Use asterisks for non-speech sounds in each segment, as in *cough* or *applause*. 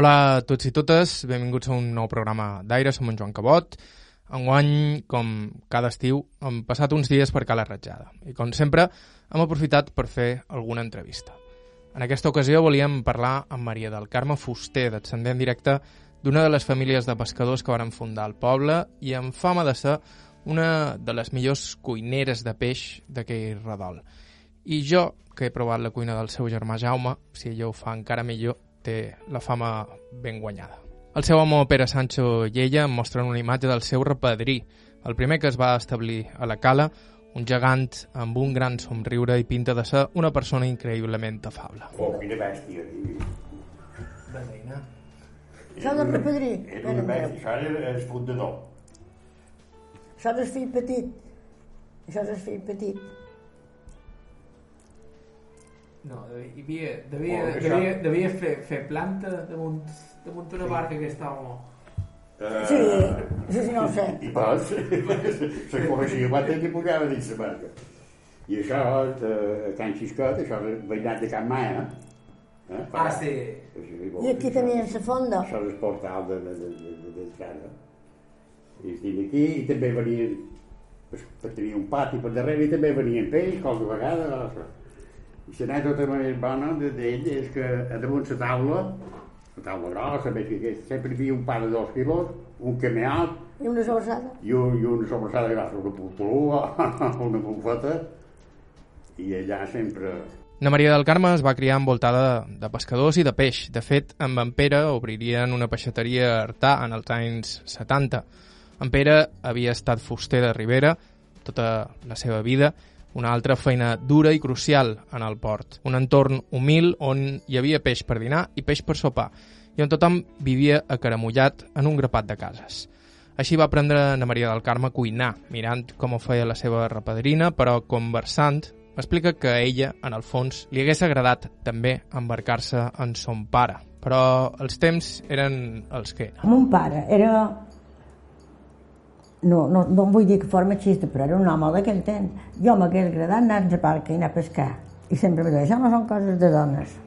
Hola a tots i totes, benvinguts a un nou programa d'Aire, som en Joan Cabot. Enguany, com cada estiu, hem passat uns dies per Cala Ratjada i, com sempre, hem aprofitat per fer alguna entrevista. En aquesta ocasió volíem parlar amb Maria del Carme Fuster, descendent directe d'una de les famílies de pescadors que van fundar el poble i amb fama de ser una de les millors cuineres de peix d'aquell redol. I jo, que he provat la cuina del seu germà Jaume, si ella ho fa encara millor, té la fama ben guanyada. El seu home Pere Sancho i ella mostren una imatge del seu repadrí, el primer que es va establir a la cala, un gegant amb un gran somriure i pinta de ser una persona increïblement afable. Oh, quina bèstia. Això del repadrí. Era una bèstia. Això era el fundador. Això és el fill petit. Això és el fill petit. No, hi havia, devia, Oh, devia, devia fer, fer planta damunt, damunt una barca que estava... Uh, Sí, sí, sí, no ho sé. I pas, se coneixia quan que pujava dins la barca. I això, eh, a Can Xiscot, això és veïnat de Can Maia. Eh? Ah, sí. I aquí tenien la fonda. Això és el portal de, de, de, de, de, de casa. I estic aquí i també venien, tenia un pati per darrere i també venien peix, qualque vegada. Això. I l'anècdota més bona de- d'ell és que a damunt la taula, la taula grossa, més que aquesta, sempre hi havia un pa de dos quilos, un cameat I una sobrassada. i, un, i una sobrassada grossa, una pulpulua, *laughs* una bufeta, i allà sempre... Na Maria del Carme es va criar envoltada de pescadors i de peix. De fet, amb en Pere obririen una peixateria a Artà en els anys 70. En Pere havia estat fuster de Ribera tota la seva vida, una altra feina dura i crucial en el port. Un entorn humil on hi havia peix per dinar i peix per sopar, i on tothom vivia acaramullat en un grapat de cases. Així va aprendre na Maria del Carme a cuinar, mirant com ho feia la seva repadrina, però conversant explica que a ella, en el fons, li hagués agradat també embarcar-se en son pare. Però els temps eren els que eren. Mon pare era... No, no, no vull dir que fos machista, però era un home d'aquell temps. Jo m'hagués agradat anar a la barca i anar a pescar. I sempre em deia, això no són coses de dones.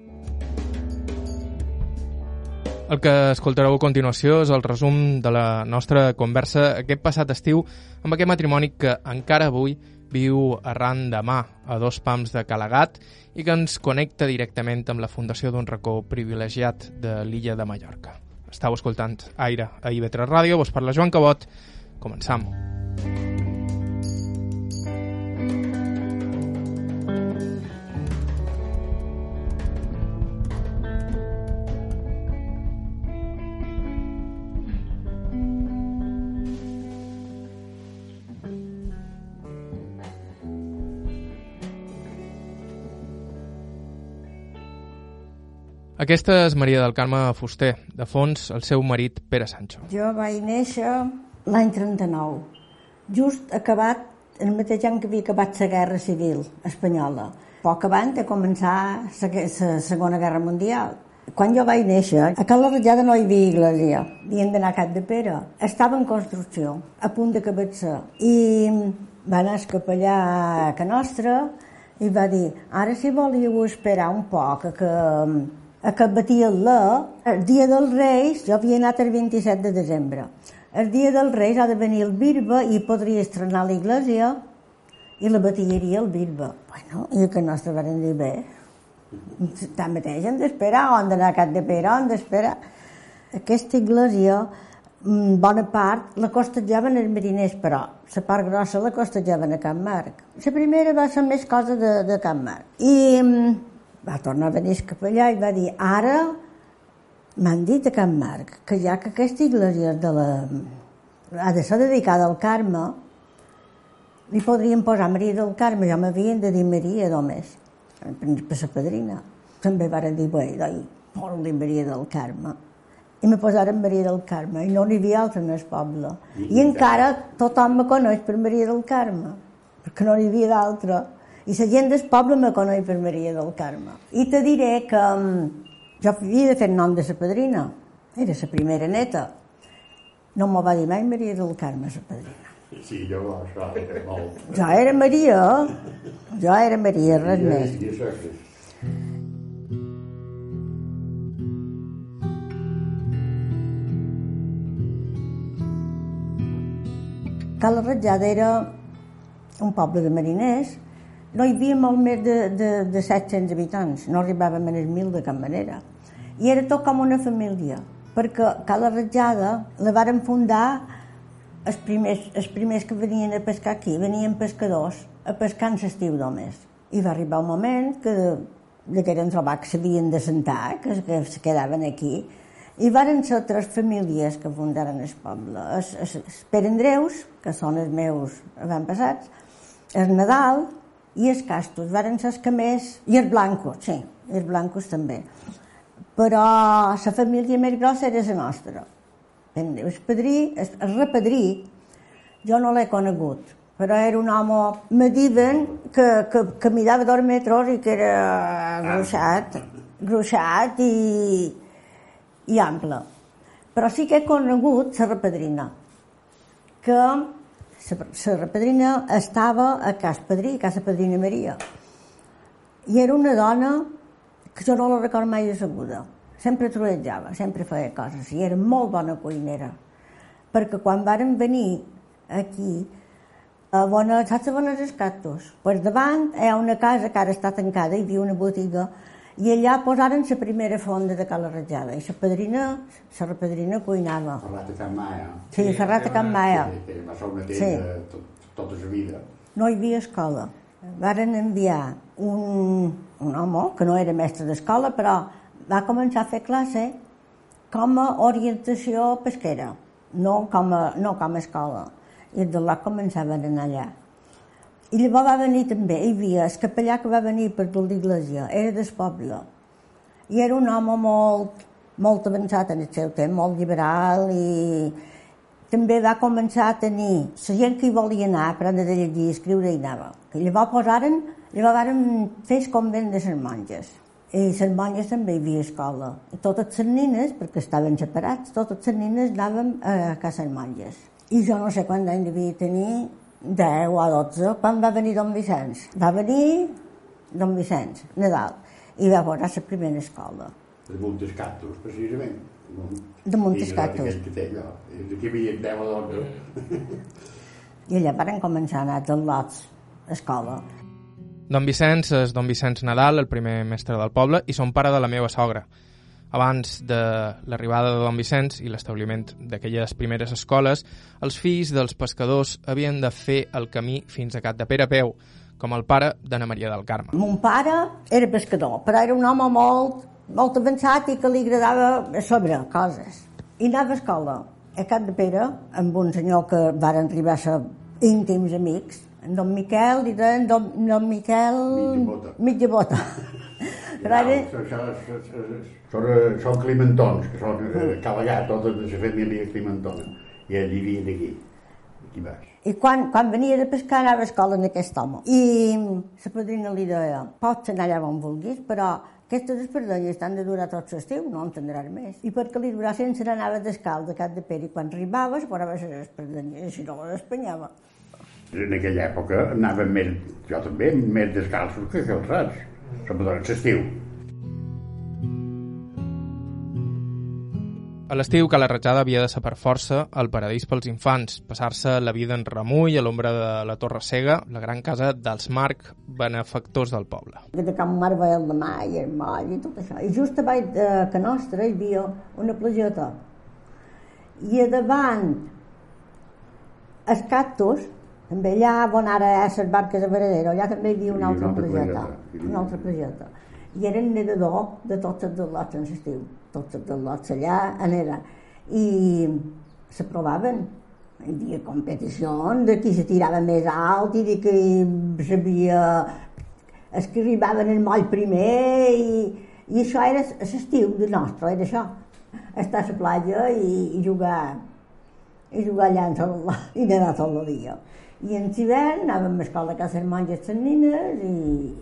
El que escoltareu a continuació és el resum de la nostra conversa aquest passat estiu amb aquest matrimoni que encara avui viu arran de mà a dos pams de Calagat i que ens connecta directament amb la fundació d'un racó privilegiat de l'illa de Mallorca. Estau escoltant Aire a IB3 Ràdio, vos parla Joan Cabot. Començam. Aquesta és Maria del Carme Fuster, de fons el seu marit Pere Sancho. Jo vaig néixer l'any 39, just acabat, el mateix any que havia acabat la Guerra Civil Espanyola, poc abans de començar la, Segona Guerra Mundial. Quan jo vaig néixer, a Can la Ratjada no hi havia iglesia, havien d'anar a Cap de Pere. Estava en construcció, a punt d'acabar-se. I va anar el capellà a Can Nostra i va dir, ara si volíeu esperar un poc que a que batien la, el dia dels Reis, jo havia anat el 27 de desembre, el dia dels Reis ha de venir el Birba i podria estrenar l'església i la batillaria el Birba. Bueno, i que nostre van dir bé. Tanmateix hem d'esperar, on d'anar a Cap de Pere, on d'esperar. Aquesta església, mm, bona part, la costejaven els mariners, però la part grossa la costejaven a Can Marc. La primera va ser més cosa de, de Can Marc. I mm, va tornar a venir el capellà i va dir ara m'han dit a Can Marc que ja que aquesta església de la, ha de ser dedicada al Carme li podrien posar Maria del Carme, jo m'havien de dir Maria només, per la padrina. També varen dir, bé, doi, posa-li Maria del Carme. I me posaren Maria del Carme, i no n'hi havia altra en el poble. I encara tothom me coneix per Maria del Carme, perquè no n'hi havia d'altra. I la gent del poble me coneix per Maria del Carme. I te diré que mm, jo havia de fer nom de sa padrina, era sa primera neta. No m'ho va dir mai Maria del Carme, sa padrina. Sí, jo això era molt... Jo era Maria, jo era Maria, res més. I això. Cala Ratjada era un poble de mariners, no hi havia molt més de, de, de 700 habitants, no arribàvem a més 1.000 de cap manera. I era tot com una família, perquè Cala Ratjada la varen fundar els primers, els primers que venien a pescar aquí, venien pescadors a pescar en l'estiu només. I va arribar un moment que de que eren trobar que s'havien de sentar, que, que quedaven aquí, i varen ser tres famílies que fundaren el poble. Els, els, els Pere Andreus, que són els meus avantpassats, el Nadal i els Castos, varen ser els que més... I els Blancos, sí, els Blancos també. Però la família més grossa era la nostra. El padrí, el, repadrí, jo no l'he conegut, però era un home, me diuen que, que, que mirava dos metres i que era gruixat, gruixat i, i ample. Però sí que he conegut la repadrina, que la repadrina estava a Cas Padrí, a Casa Padrina Maria. I era una dona que jo no la recordo mai asseguda. Sempre trolletjava, sempre feia coses, i era molt bona cuinera. Perquè quan varen venir aquí, a bona, saps on és els cactus? Per davant hi ha una casa que ara està tancada, hi havia una botiga, i allà posaren la primera fonda de Cala Ratjada, i la padrina, la repadrina cuinava. Ferrat a Can Maia. Sí, Ferrat a Can Maia. Que va ser una tenda Sí. tot, tota la vida. no hi havia escola. Varen enviar un, un home, que no era mestre d'escola, però va començar a fer classe com a orientació pesquera, no com a, no com a escola. I de l'Oc començaven a anar allà. I llavors va venir també, hi havia el capellà que va venir per tota l'església, era del poble. I era un home molt, molt avançat en el seu temps, molt liberal i també va començar a tenir la gent que hi volia anar, aprendre de llegir escriure i anava. Que llavors posaren, llavors varen fer el convent de les monges. I les monges també hi havia escola. I totes les nines, perquè estaven separats, totes les nines anàvem a casa les monges. I jo no sé quant d'any devia tenir, 10 o 12, quan va venir Don Vicenç. Va venir Don Vicenç, Nadal, i va posar la primera escola. De Montes Cactus, precisament. De Montes I Cactus. Aquí hi havia 10 o 12. I allà varen començar a anar dels lots a escola. Don Vicenç és Don Vicenç Nadal, el primer mestre del poble, i son pare de la meva sogra. Abans de l'arribada de Don Vicenç i l'establiment d'aquelles primeres escoles, els fills dels pescadors havien de fer el camí fins a Cat de Pere a peu, com el pare d'Anna Maria del Carme. Mon pare era pescador, però era un home molt, molt avançat i que li agradava sobre coses. I anava a escola a Cat de Pere amb un senyor que varen arribar a ser íntims amics, en Don Miquel i en Don, don Miquel... Mitja bota. Mitja bota. *laughs* Són, climentons, que són eh, Calagat, totes de la família climentona. I allí vivien aquí, aquí baix. I quan, quan venia de pescar anava a escola amb aquest home. I la padrina li deia, pots anar allà on vulguis, però aquestes espardenyes t'han de durar tot l'estiu, no en tindràs més. I perquè li durassin se n'anava descalç de Cap de Pere i quan arribaves posaves les espardenyes si no les espanyava. En aquella època anàvem més, jo també, més descalços que calçats, sobretot en l'estiu. A l'estiu, Cala Ratjada havia de ser per força el paradís pels infants, passar-se la vida en remull a l'ombra de la Torre Cega, la gran casa dels Marc, benefactors del poble. Que de Can Marvel de Mà i el moll i tot això. I just a baix de que nostra hi havia una plageta. I a davant els cactus, també allà on ara és les barques de Veradero, allà també hi havia una altra altra plageta. Una altra plageta. I era el nedador de tots els lots en l'estiu. Tots els lots allà era. I s'aprovaven. Hi havia competicions de qui se tirava més alt i de qui sabia els que arribaven al moll primer i, i això era l'estiu de nostre, era això. Estar a la platja i, i jugar i jugar allà en sol, *laughs* i nedar tot el dia. I en hivern anàvem a escola a casa monges les nines i,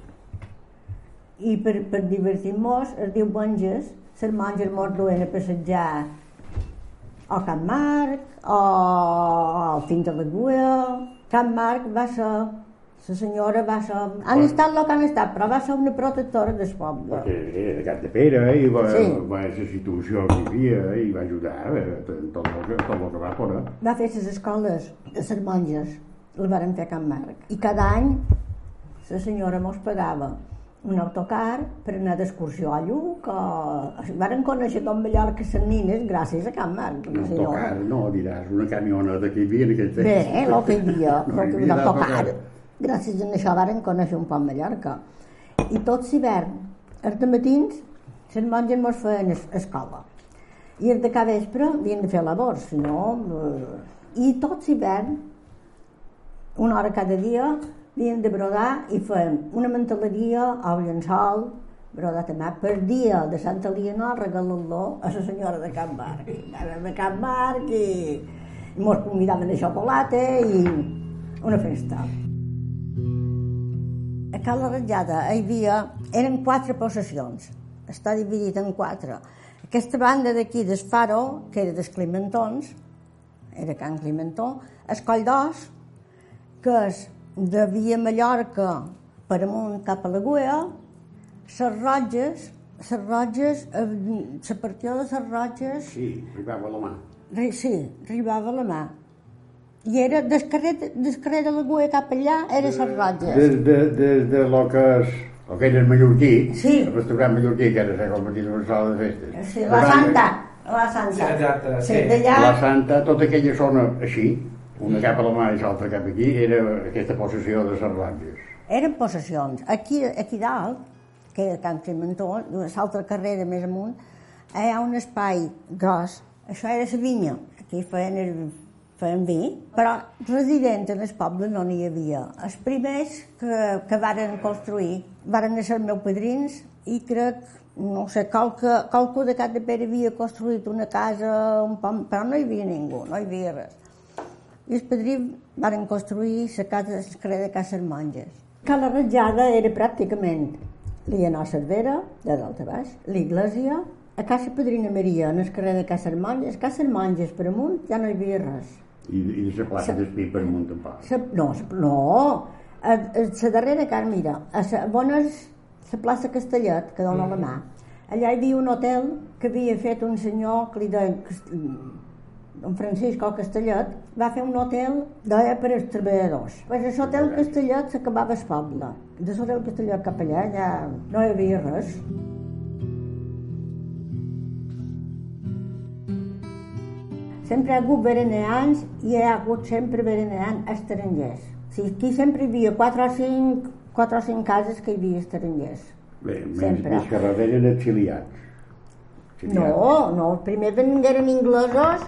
i per, per divertir-nos els diumenges les monges mos duen a passejar o a Can Marc o al Fins de la Guia. Can Marc va ser La senyora va ser... Han estat el que han estat, però va ser una protectora del poble. Perquè era de Cap de Pere i va, Sí. va la situació que hi havia i va ajudar eh, tot, tot, el que, tot el que va poder. Va fer les escoles de les monges, les varen fer a Can Marc. I cada any la senyora mos pagava un autocar per anar d'excursió a Lluc o... Varen conèixer tot Mallorca les nines gràcies a Can Marc. Un autocar, no, diràs, una camioneta que hi havia en aquell temps. Bé, el que hi havia, *laughs* No hi havia havia autocar. Gràcies a això varen conèixer un poc Mallorca. I tots l'hivern, els matins, les monges mos feien es escola. I els de cada vespre havien de fer labors, no... eh, I tots l'hivern, una hora cada dia, havien de brodar i feien una manteleria o llençol, brodat a mà, per dia de Santa Elionor regalant-lo a la senyora de Can Marc. De Can Marc i, i mos convidaven a xocolata i una festa. A Cala Ratjada hi havia, eren quatre possessions, està dividit en quatre. Aquesta banda d'aquí del Faro, que era dels Climentons, era Can Climentó, el Coll d'Os, que és de Via Mallorca per amunt cap a la Guia, les Roges, les Roges, eh, la partió de les Roges, Sí, arribava a la mà. ri- sí, arribava a la mà. I era del carrer, del carrer de la Guia cap allà, era les Roges. Des de, des de lo que és el que era el mallorquí, Sí. el restaurant mallorquí, que era al matí d'una sala de festes. Sí, la Santa, la Santa. Sí, exacte, Sí, sí. La Santa, tota aquella zona així, una cap a la mà i l'altra cap aquí, era aquesta possessió de les Ranges. eren possessions. Aquí, aquí dalt, que era Can Climentó, l'altre carrer de més amunt, hi ha un espai gros. Això era la vinya. Aquí feien, el, feien vi, però residents en el poble no n'hi havia. Els primers que, que varen construir varen ser meus padrins i crec, no sé, qualque, qualcú de Cap de Pere havia construït una casa, un pom, però no hi havia ningú, no hi havia res. I els padrins varen construir la casa del carrer de Cases Monges. Cala Ratjada era pràcticament l'Ianó Cervera, de dalt a baix, l'església, a Casa Padrina Maria, en el carrer de Cases Monges, Cases Monges per amunt ja no hi havia res. I, i la plaça d'Espí per amunt pau. Sa, no, sa, no, a, a la darrera cara, mira, a la bona és la plaça Castellet, que dona la mà. Allà hi havia un hotel que havia fet un senyor que li deien Cast- en Francisco Castellet, va fer un hotel deia per als treballadors. Pues a l'hotel Castellet s'acabava el poble. De l'hotel Castellet cap allà ja no hi havia res. Sempre hi ha hagut bereneans i hi ha hagut sempre bereneans estrangers. O sigui, aquí sempre hi havia quatre o cinc, quatre o cinc cases que hi havia estrangers. Bé, Sempre. més que res eren exiliats. No, no, primer vengueren inglesos,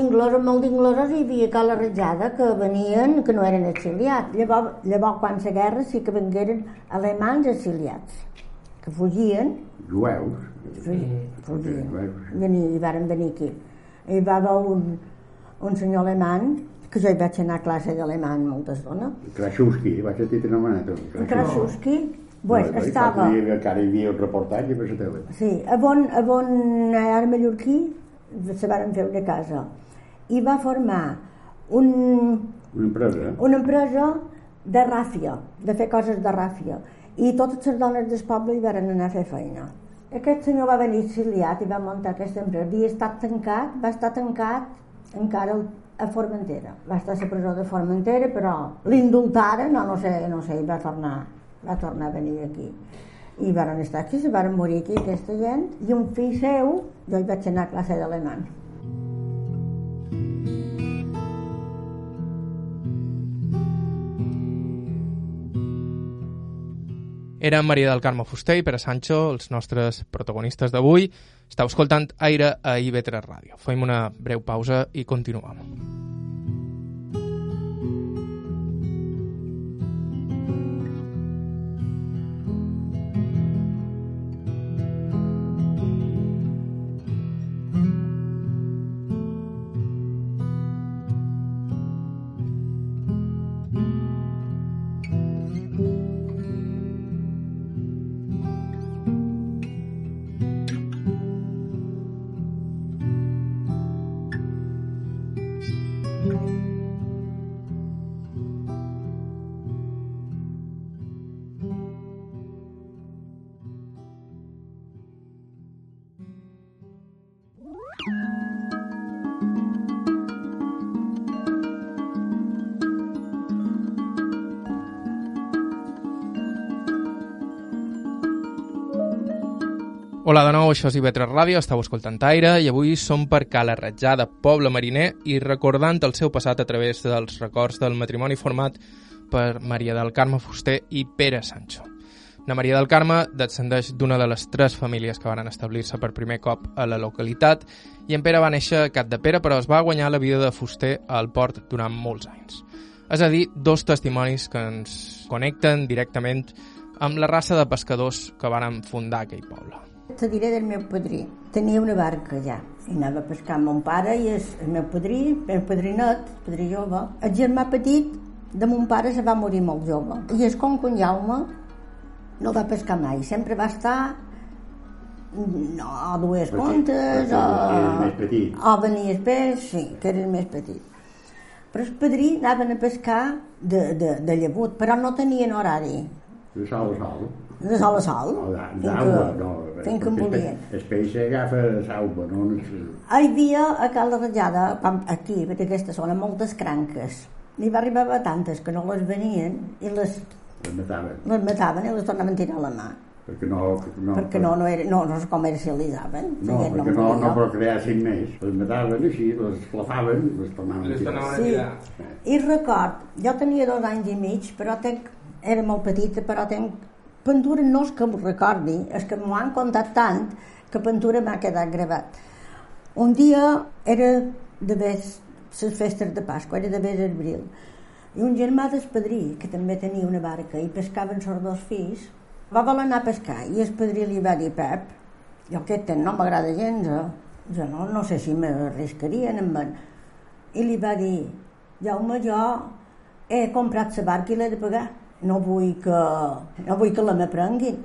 inglesos, molt d'inglesos, i hi havia a la ratjada que venien, que no eren exiliats. Llavors, llavors quan la guerra sí que vengueren alemans exiliats, que fugien, Jueus. fugien, fugien. I varen venir aquí. Hi va haver un, un senyor alemany, que jo hi vaig anar a classe d'alemany moltes dones, Kraszewski, vaig sentir anomenat. Krasuski, pues, estava... Encara hi havia un reportatge per la tele. Sí, a bon, a bon era mallorquí se varen fer una casa i va formar un, Una empresa. una empresa de ràfia, de fer coses de ràfia i totes les dones del poble hi varen anar a fer feina. Aquest senyor va venir exiliat i va muntar aquesta empresa. Havia estat tancat, va estar tancat encara a Formentera. Va estar a la presó de Formentera, però l'indultaren, no, no sé, no sé, i va tornar, va tornar a venir aquí. I varen estar aquí, se varen morir aquí aquesta gent, i un fill seu, jo hi vaig anar a classe d'alemany. Era Maria del Carme Fuster i Pere Sancho, els nostres protagonistes d'avui. Estau escoltant Aire a IB3 Ràdio. Fem una breu pausa i continuem. Hola de nou, això és Ivetres Ràdio, estàu escoltant Aire i avui som per Cala Ratjada, poble mariner, i recordant el seu passat a través dels records del matrimoni format per Maria del Carme Fuster i Pere Sancho. Na Maria del Carme descendeix d'una de les tres famílies que van establir-se per primer cop a la localitat i en Pere va néixer a Cap de Pere però es va guanyar la vida de fuster al port durant molts anys. És a dir, dos testimonis que ens connecten directament amb la raça de pescadors que van fundar aquell poble. Te diré del meu padrí. Tenia una barca ja i anava a pescar amb mon pare i el, el meu padrí, el padrinet, el padrí jove. El germà petit de mon pare se va morir molt jove. I el concon Jaume no va pescar mai. Sempre va estar no, a dues contes o, més petit. o venia el peix, sí, que era el més petit. Però el padrí anaven a pescar de, de, de llavut, però no tenien horari. De sol a sol. De sol a sol. O d'a- fins d'aigua, que- no. fins que en perquè volien. El peix s'agafa d'aigua, no? Hi havia a Cala Ratjada, quan- aquí, en aquesta zona, moltes cranques. N'hi va arribar a tantes que no les venien i les, Les mataven. les mataven i les tornaven a tirar a la mà. Perquè no... no perquè no, no, era, no, no es comercialitzaven. No, perquè no, no volia. procreassin més. Les mataven així, les esclafaven, les tornaven a Les tirar. tornaven a Sí, tirar. i record, jo tenia dos anys i mig, però tenc, era molt petita, però tenc... Pentura no és que m'ho recordi, és que m'ho han contat tant que Pentura m'ha quedat gravat. Un dia era de vés les festes de Pasqua, era de vés abril, i un germà del padrí, que també tenia una barca i pescaven els dos fills, va voler anar a pescar i el padrí li va dir, Pep, jo aquest no m'agrada gens, eh? jo no, no sé si m'arriscarien amb en... I li va dir, Jaume, jo he comprat la barca i l'he de pagar. No vull que, no vull que la m'aprenguin.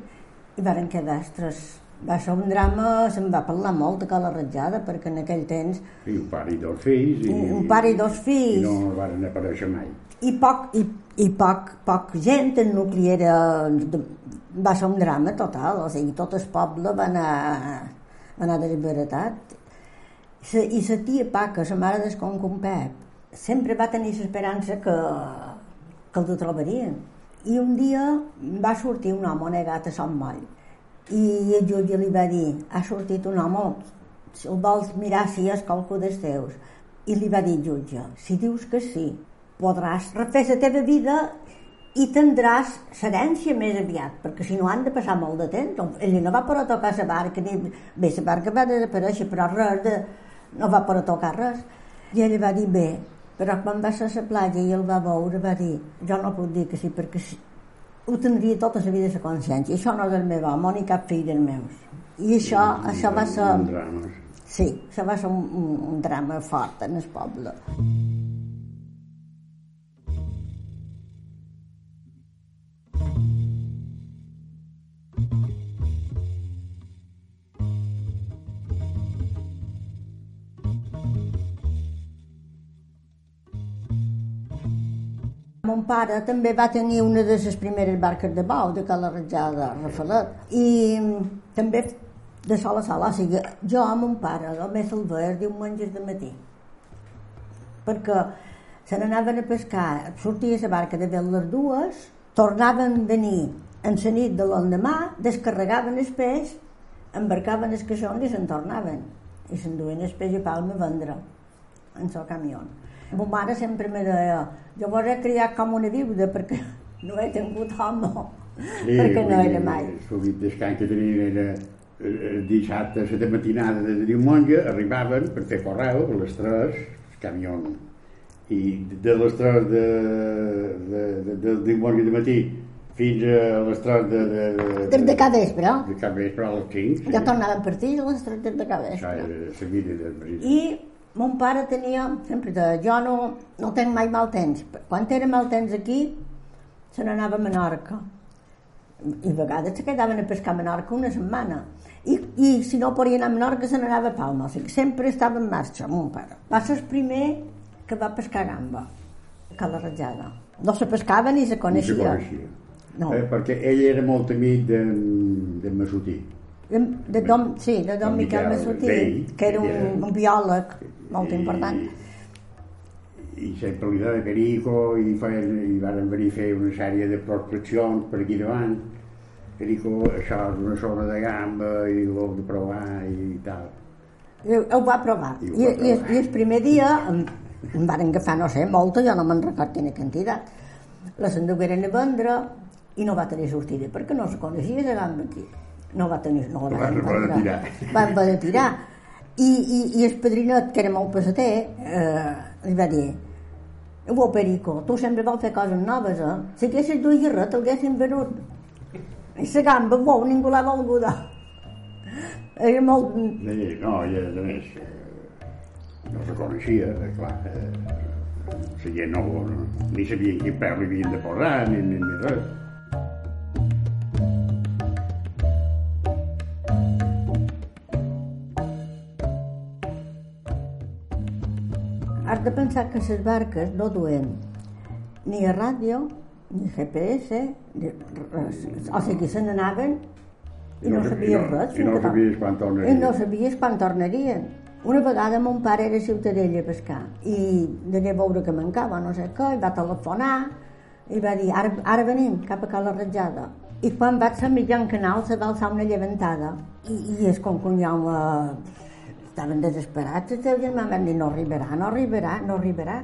I varen quedar estres. Va ser un drama, se'n va parlar molt de Cala Ratjada, perquè en aquell temps I un pare i dos fills. I, Un pare i dos fills. I no van aparèixer mai. i poc, i, i poc, poc gent, el nucli era, va ser un drama total, o sigui, tot el poble va anar, va anar desbaratat. Sa, I la tia Paca, la mare del concom Pep, sempre va tenir l'esperança que, que el trobarien. I un dia va sortir un home negat a Sant Moll i el jutge li va dir ha sortit un home, si el vols mirar si és qualcú dels teus. I li va dir jutge, si dius que sí, podràs refer la teva vida i tindràs l'herència més aviat, perquè si no han de passar molt de temps. Ell no va poder tocar la barca, ni... bé, la barca va desaparèixer, però res de... no va poder tocar res. I ell va dir, bé, però quan va ser a la platja i el va veure, va dir, jo no puc dir que sí, perquè ho tindria tota la vida a la consciència. Això no és el meu home ni cap fill dels meus. I això, això va ser... Un drama. Sí, això va ser un, un, drama fort en el poble. Mon pare també va tenir una de les primeres barques de bau de Cala Ratjada, Rafalet, i mm, també de sol a sol, o sigui, jo amb mon pare, el mes el ver, diumenges de matí, perquè se n'anaven a pescar, sortia la barca de vel les dues, tornaven a venir en la nit de l'endemà, descarregaven el peix, embarcaven els caixons i se'n tornaven, i s'enduen el peix a Palma a vendre en el camió. Mon mare sempre me deia, jo vos he criat com una viuda perquè no he tingut home, perquè no era mai. El descans que tenien era eh, dissabte a la matinada de diumenge, arribaven per fer correu a les 3, el camió. I de les 3 de, de, de, del diumenge de matí fins a les 3 de... de, de, Des de cada vespre, de cap vespre a les 5. ja tornaven per ti a les tres de cada Això vespre. era la vida del marit. I mon pare tenia, sempre de, jo no, no tenc mai mal temps. Quan era mal temps aquí, se n'anava a Menorca. I a vegades se quedaven a pescar a Menorca una setmana. I, I si no podia anar a Menorca, se n'anava a Palma. O sigui, sempre estava en marxa, mon pare. Va ser el primer que va pescar gamba, a la ratjada. No se pescava ni se No se coneixia. coneixia. No. Eh, perquè ell era molt amic de, de Masutí. De, de Dom, sí, de Dom Miquel era que era- un, un biòleg molt important. I, i sempre li deia Carico i, feien, i van venir a fer una sèrie de prospeccions per aquí davant Perico, això és una zona de gamba i ho heu de provar i tal. I ho va provar. I ho I, va i, provar. i el primer dia em, em van agafar, no sé, molta, jo no me'n record quina quantitat. Les endugueren a vendre i no va tenir sortida, perquè no se coneixia la gamba aquí. No va tenir... No la Van van haver de vendre. tirar. Van haver de tirar. I, i, i el padrinet, que era molt pesater, eh, li va dir Uau, Perico, tu sempre vols fer coses noves, eh? Si haguessis duit guerra, t'haguessin venut. I la gamba, uau, ningú l'ha volgut. Era molt... Sí, no, i a més, eh, no se coneixia, eh, clar. Eh, la gent no, no, ni sabien quin peu li havien de posar, ni, ni, ni res. De pensar que les barques no duen ni a ràdio, ni GPS, ni res. O sigui, se n'anaven i no no- sabies no- res. i no que- sabies quan tornarien. I no sabies quan tornarien. Una vegada mon pare era a Ciutadella a pescar i degué veure que mancava no sé què, i va telefonar i va dir, ara, ara venim cap a Cala Ratjada. I quan vaig a mitjan canal se va alçar una llevantada i, i és com cunyau eh, estaven desesperats, el seu germà van dir no arribarà, no arribarà, no arribarà.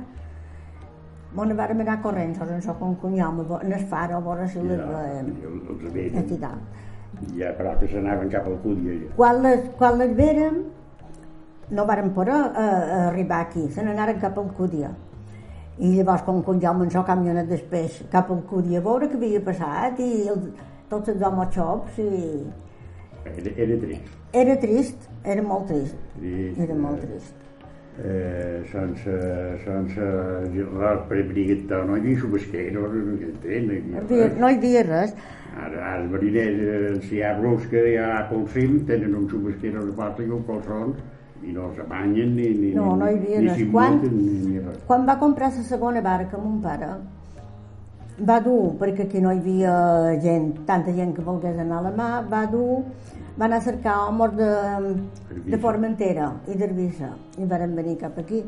Bueno, vàrem anar corrents, en això com cunyau, en el faro, a veure si les veiem. Els veien, tal. ja, però que s'anaven cap al Cúdia. Ja. Quan les, quan les veren, no varen poder uh, arribar aquí, se n'anaren cap al Cúdia. I llavors, com que ja amb això camionet després cap al Cúdia, a veure què havia passat, i el, tots els homes xops, i... Era, era trist. Era trist, era molt trist, trist era molt trist. Eh, sense, sense res prevenit, no hi havia subesquero, no hi havia. No hi havia res. Ara, els mariners, eh, si hi ha brusca, hi ha pel cim, tenen un subesquero de porta i un colzons, i no s'abanyen ni, ni, No, no hi havia ni s'immuten, Quan- ni, ni res. Quan va comprar la segona barca, mon pare, va dur, perquè aquí no hi havia gent, tanta gent que volgués anar a la mà, va dur, va anar a cercar homes de, de. Formentera i d'Eivissa, i varen venir cap aquí.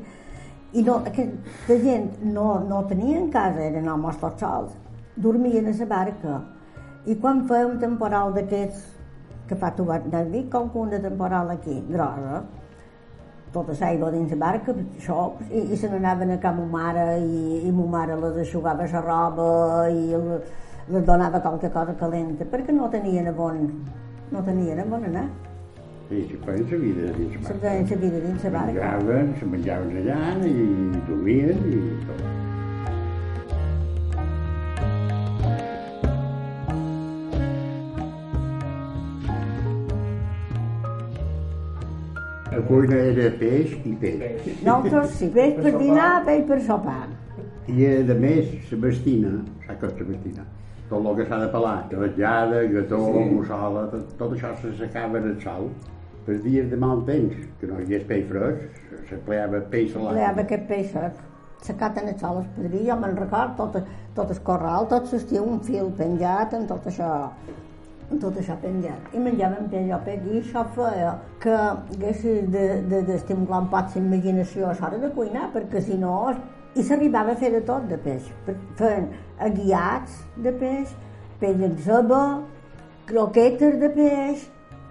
I no, aquesta gent no, no tenien casa, eren homes tots sols, dormien a la barca. I quan feia un temporal d'aquests, que fa tu vas dir, com que una temporal aquí, grossa, tota l'aigua dins la barca, xops, i, i se n'anaven a casa ma mare i, i ma mare les aixugava la roba i les donava qualque cosa calenta, perquè no tenien a bon, no tenien a bon anar. Sí, si feien la vida dins la Se barca. feien la vida dins la barca. Menjaven, se menjaven allà i dormien i tot. La cuina era peix i peix. Nosaltres, si peix per dinar, peix per sopar. I a més, la bastina, saps què és la bastina? Tot el que s'ha de pelar, ratllada, gató, sí. mussola, tot, tot això se secava en el sol. Per dies de mal temps, que no hi hagués peix fresc, s'empleava peix salat. Pleava aquest peix sec. Secat en el sol es podria, jo me'n record, tot, tot el corral, tot l'estiu, un fil penjat, en tot això, en tot això penjat. I menjàvem peix o peix, i això feia que haguessis de, de, d'estimular un poc la imaginació a l'hora de cuinar, perquè si no... I s'arribava a fer de tot de peix. Feien aguiats de peix, peix en ceba, croquetes de peix,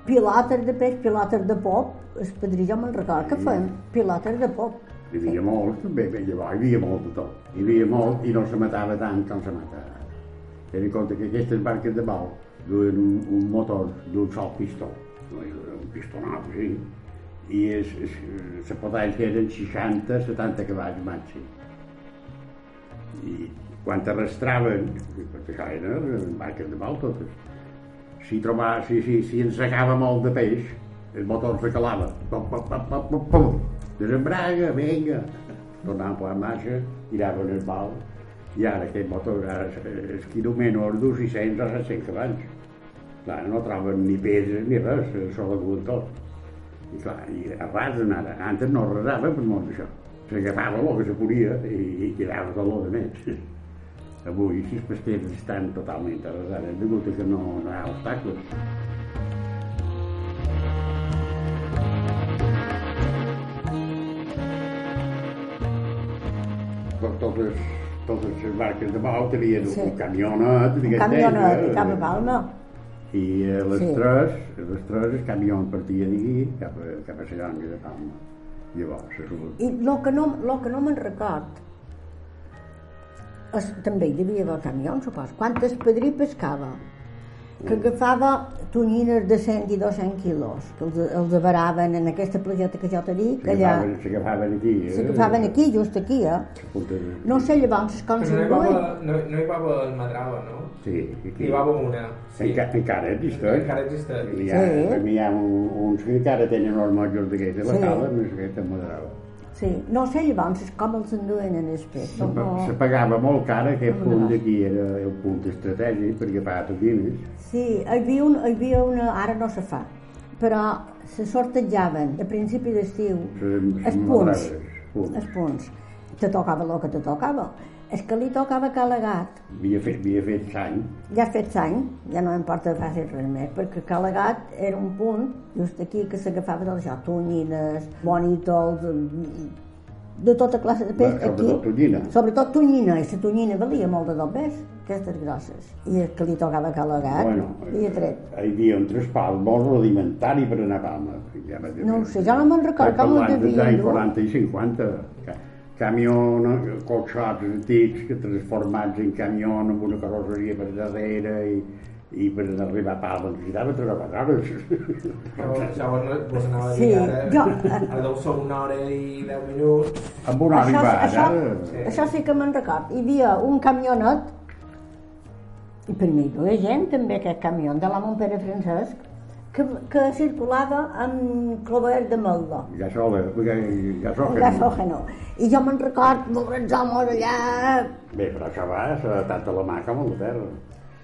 pilotes de peix, pilotes de pop, es podria, jo me'n record que feien pilotes de pop. Hi havia molt, bé, bé, llavors hi havia molt de tot. Hi havia molt i no se matava tant com se mata ara. Ten en compte que aquestes barques de bal duen un, un motor d'un sol pistó, un pistonat, sí, i es, es, la potència eren 60-70 cavalls màxim. I quan arrastraven, perquè això eren barques de bal totes, si, trobava, si, si, si ensegava molt de peix, el motor se calava. Pum, pum, pum, pum, pum, pum. Desembraga, vinga. Tornaven per la marxa, tiraven el bal, i ara aquest motor, és quilo menys d'un 600 o 700 cavalls. Clar, no troben ni peses ni res, sol de tot. I clar, i arrasen ara. Antes no arrasava per molt d'això. S'agafava el que se podia i, i quedava tot el de més. Avui, si els pesquers estan totalment arrasades, degut a que no, no hi ha obstacles. Tot- Totes, totes les barques de bau tenien Sí. un camionet, Un diguem, camionet eh, i cap a Palma. I a les Sí. 3, a les 3 el camió partia d'aquí cap, a, cap a Sallonga de Palma. Llavors, se surt. I el que no, lo que no me'n record és, també hi devia haver camions, supos. Quantes pedrí pescava? Que agafava tonyines de 100 i 200 quilos, que els, els avaraven en aquesta plageta que jo t'he dit, que allà S'agafaven aquí. eh? s'agafaven aquí, just aquí, eh? No sé llavors com Però no no, no hi va haver el Madrava, no? Sí, aquí. Hi va haver una. Sí. Enca, encara existeix. Encara existeix. Hi ha, Sí. hi ha un, uns que encara tenen els motllors d'aquesta, la Sí. cala, més aquesta moderada. Sí, no sé llavors com els enduen en el pes. Se, pa- se pagava molt cara, aquest No. punt d'aquí era el punt estratègic perquè pagar totines. Sí, hi havia, un, hi havia una... Ara no se fa, però se sortejaven a principi d'estiu els punts. Els punts. Te tocava el que te tocava. És que li tocava Calegat. Havia fet, havia fet sang. Ja ha fet any, ja no m'importa fer res més, perquè Calegat era un punt, just aquí, que s'agafava del joc, tonyines, bonitos, de tota classe de peix. Bé, aquí, sobretot tonyina. Sobretot tonyina, i la tonyina valia molt de del peix, aquestes grosses. I el que li tocava Calegat, Bueno, i tret. hi havia un transport molt rudimentari per anar a Palma. Ja No ho sé, ja no me'n recordo com ho parlant dels devien anys dur. 40 i 50. Ca- Camió, no, cotxots antics que transformats en camió amb una carrosseria per darrere i, i per arribar a Palma necessitava tres hores. Llavors, llavors vos anava a Sí, dir ara, jo- ara deu ser una hora i deu minuts. amb una hora i Això, va, això, ara. això sí que me'n record. Hi havia un camionet, i per mi hi duia gent també, aquest camió, de l'amo Pere Francesc, que, que circulava amb clover de melda. Ja sola, perquè ja sola. gasògeno. I jo me'n record els homes allà Bé, però això va, s'ha adaptat a la mà com a la terra.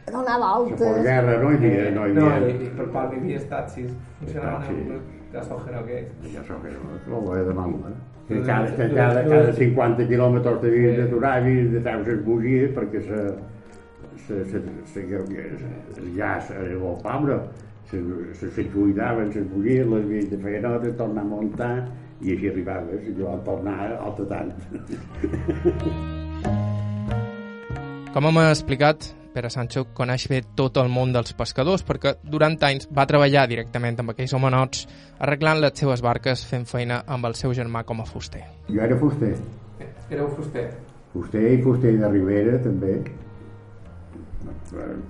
a donar La voltes. guerra no hi havia, no hi No, havia. i, i per part hi havia taxis. Funcionaven amb gasògeno aquest. Ja soc jo, no ho he de mal, eh? Que cada, que cada, cada 50 quilòmetres t'havies d'aturar, havies de treure les bugies perquè se, se, se, se, se, el gas era molt pobre, se, se circuitaven les bugies, les havies de fer nota, tornar a muntar i així arribaves, i jo al tornar altre tant. *laughs* Com hem explicat, Pere Sancho coneix bé tot el món dels pescadors perquè durant anys va treballar directament amb aquells homenots arreglant les seves barques fent feina amb el seu germà com a fuster. Jo era fuster, Éreu fuster. fuster i fuster de Ribera també,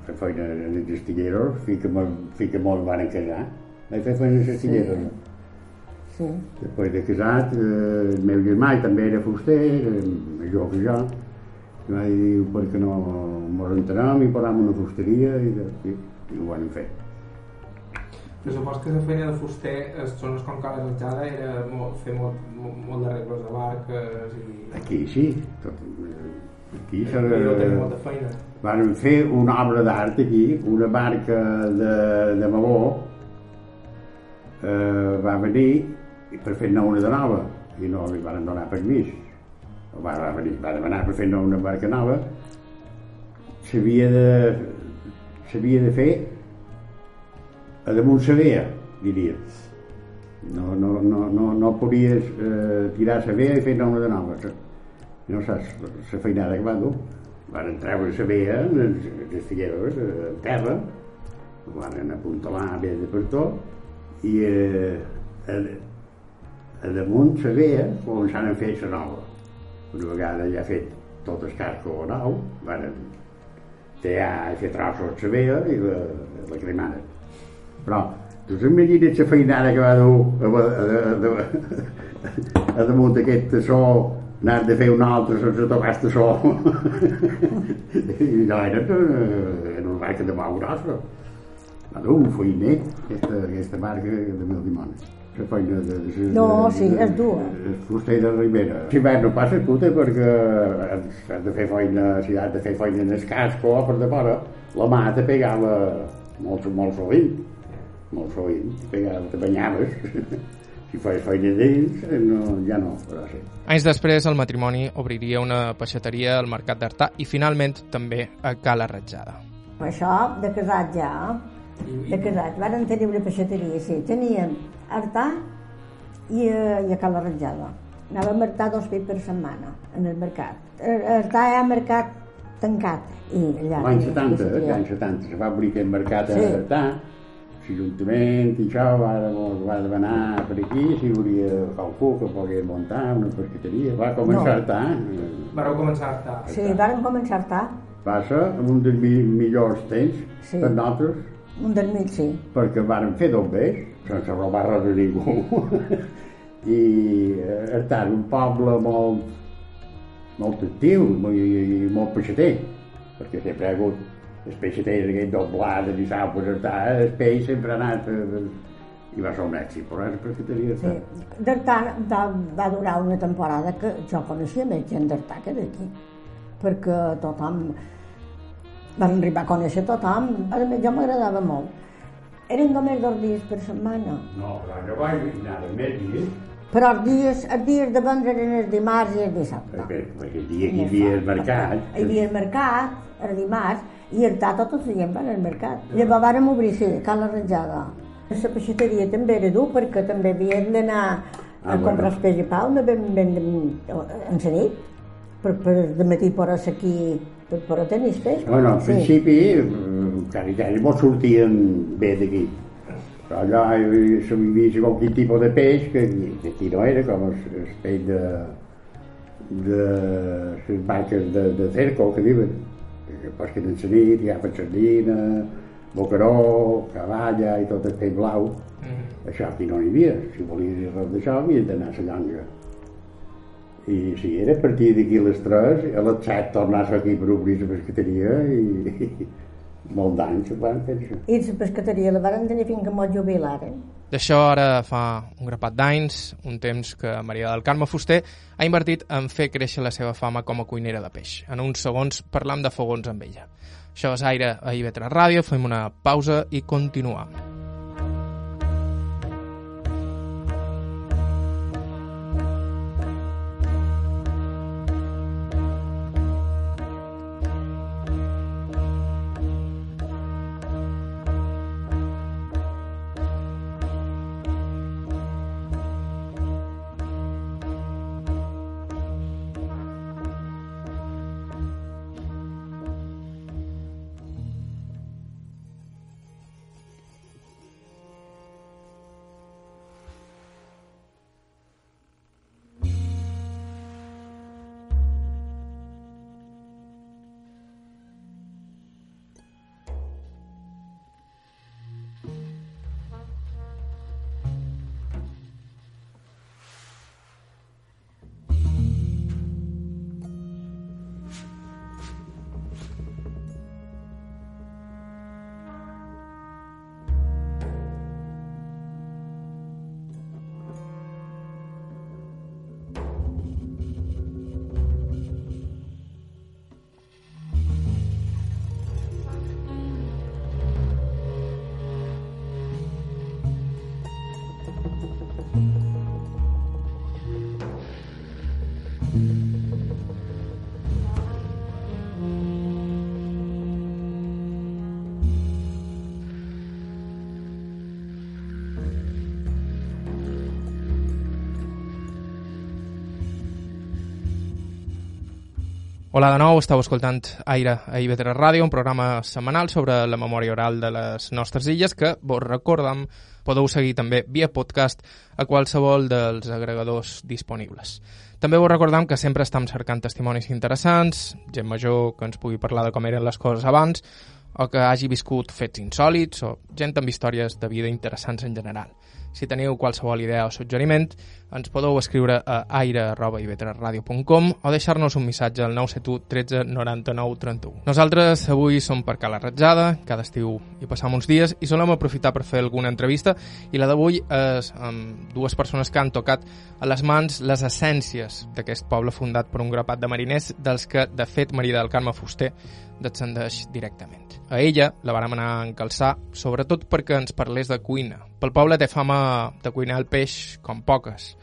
fer feina que me, fins que me'l van casar. Vaig fer feina els astilleros. Sí. Després de casat, eh, el meu germà també era fuster, major que jo, i vaig dir, per què no mos entenem i posem una fusteria, i, i, i ho van fer. Però supos que la feina de fuster es zones com Cala Mitjana era molt, fer molt, molt, molt d'arreglos de barques i... Aquí sí, tot, eh, aquí s'ha I no tenia de... molta feina. Van fer una obra d'art aquí, una barca de, de Maló, eh, va venir per fer-ne una de nova, i no li van donar permís. Va, va, venir, va demanar per fer-ne una barca nova, s'havia de, s'havia de fer a damunt la vea, diria. No, no, no, no, no podies eh, tirar la vea i fer-ne una de nova. No saps la feinada que va dur. Van treure la vea en els, figueros a terra, van apuntalar bé de per tot i eh, a, a damunt la vea començaren a fer la nova. Una vegada ja fet tot el casco nou, van tallar i fer trossos la vea i la, la cremaren. Però tu t'imagines la feinada que va dur a, a, a, a, a damunt d'aquest tassó anar de fer un altre sense tocar el tassó. I no era, eh, era una barca de molt grossa. Dur un feiner, aquesta, aquesta barca de mil dimonis. La feina de, de, de, No, sí, de- és dura. El fuster de Ribera. Si bé no passa puta perquè has de fer feina, si has de fer feina en el casco o per de fora, la mà te pegava molt, molt sovint. Molt sovint, te pegava, te banyaves. *laughs* si feies feina dins, eh, no, ja no, però sí. Anys després, el matrimoni obriria una peixateria al Mercat d'Artà i finalment també a Cala Ratjada. Això, de casat ja, de casat, varen tenir una peixateria, sí. Teníem Artà i, a- i a Cala Ratjada. Anàvem a Artà dos fills per setmana, en el mercat. A Artà hi ha mercat tancat. I allà... L'any feia 70, eh, pastisseria. l'any 70, se va obrir aquest mercat a Sí. L'Ajuntament i això va, va demanar per aquí si volia qualcú que pogués muntar una pescateria. Va començar No. a Artà, eh, Vareu començar a estar. Sí, varen començar a estar, va ser un dels mi millors temps Sí. per nosaltres, un del mig, sí. perquè vàrem fer dos bé, sense robar res de ningú. *laughs* I eh, Artà era un poble molt, molt actiu i, i molt peixater, perquè sempre hi ha hagut els peixaters aquests doblades i sau per Artà, el peix sempre ha anat eh, i va ser un èxit, però és pescateria sí. Artà. D'Artà va, va durar una temporada que jo coneixia més gent d'Artà que d'aquí, perquè tothom van arribar a conèixer tothom, a més jo m'agradava molt. Eren només dos dies per setmana, No, però jo vaig anar més dies, però els dies, els dies de vendre eren els dimarts i els dissabtes. perquè, perquè el dia que hi havia el mercat, Hi havia el mercat, el dimarts, i el tata tot el gent van al mercat. Llavors vàrem obrir, sí, Cal la Ratjada. La peixateria també era dur perquè també havíem d'anar a Ah, bueno. comprar el peix a pau, no vam vendre en la nit, per, per de matí por aquí, per, per tenir el peix. Bueno, al Sí. principi, quasi, quasi molts sortien bé d'aquí. Però allà s'havia vist qualsevol tipus de peix que, aquí no era, com el, el peix de, de les vaques de, de cerco, que diuen. Que pesquen en la nit, hi agafen sardina, bocaró, cavalla i tot el peix blau. Mm. Això aquí no n'hi havia. Si volia dir res d'això, havia d'anar a la llonga. I sí, era a partir d'aquí a les 3, a les 7 tornar aquí per obrir la pescateria i molt d'anys ho van fer això. I la pescateria la varen tenir fins que mos jubilaren. D'això ara fa un grapat d'anys, un temps que Maria del Carme Fuster ha invertit en fer créixer la seva fama com a cuinera de peix. En uns segons parlam de fogons amb ella. Això és Aire a IB3 Ràdio, fem una pausa i continuam. Thank you. Hola de nou, estàu escoltant Aire a IB3 Ràdio, un programa setmanal sobre la memòria oral de les nostres illes que, vos recordam, podeu seguir també via podcast a qualsevol dels agregadors disponibles. També vos recordam que sempre estem cercant testimonis interessants, gent major que ens pugui parlar de com eren les coses abans, o que hagi viscut fets insòlits, o gent amb històries de vida interessants en general. Si teniu qualsevol idea o suggeriment, ens podeu escriure a aire.ib3radio.com o deixar-nos un missatge al 971 13 99 31. Nosaltres avui som per Cala Ratjada, cada estiu hi passam uns dies i solem aprofitar per fer alguna entrevista i la d'avui és amb dues persones que han tocat a les mans les essències d'aquest poble fundat per un grapat de mariners dels que, de fet, Maria del Carme Fuster descendeix directament. A ella la vàrem anar a encalçar, sobretot perquè ens parlés de cuina. Pel poble té fama de cuinar el peix com poques,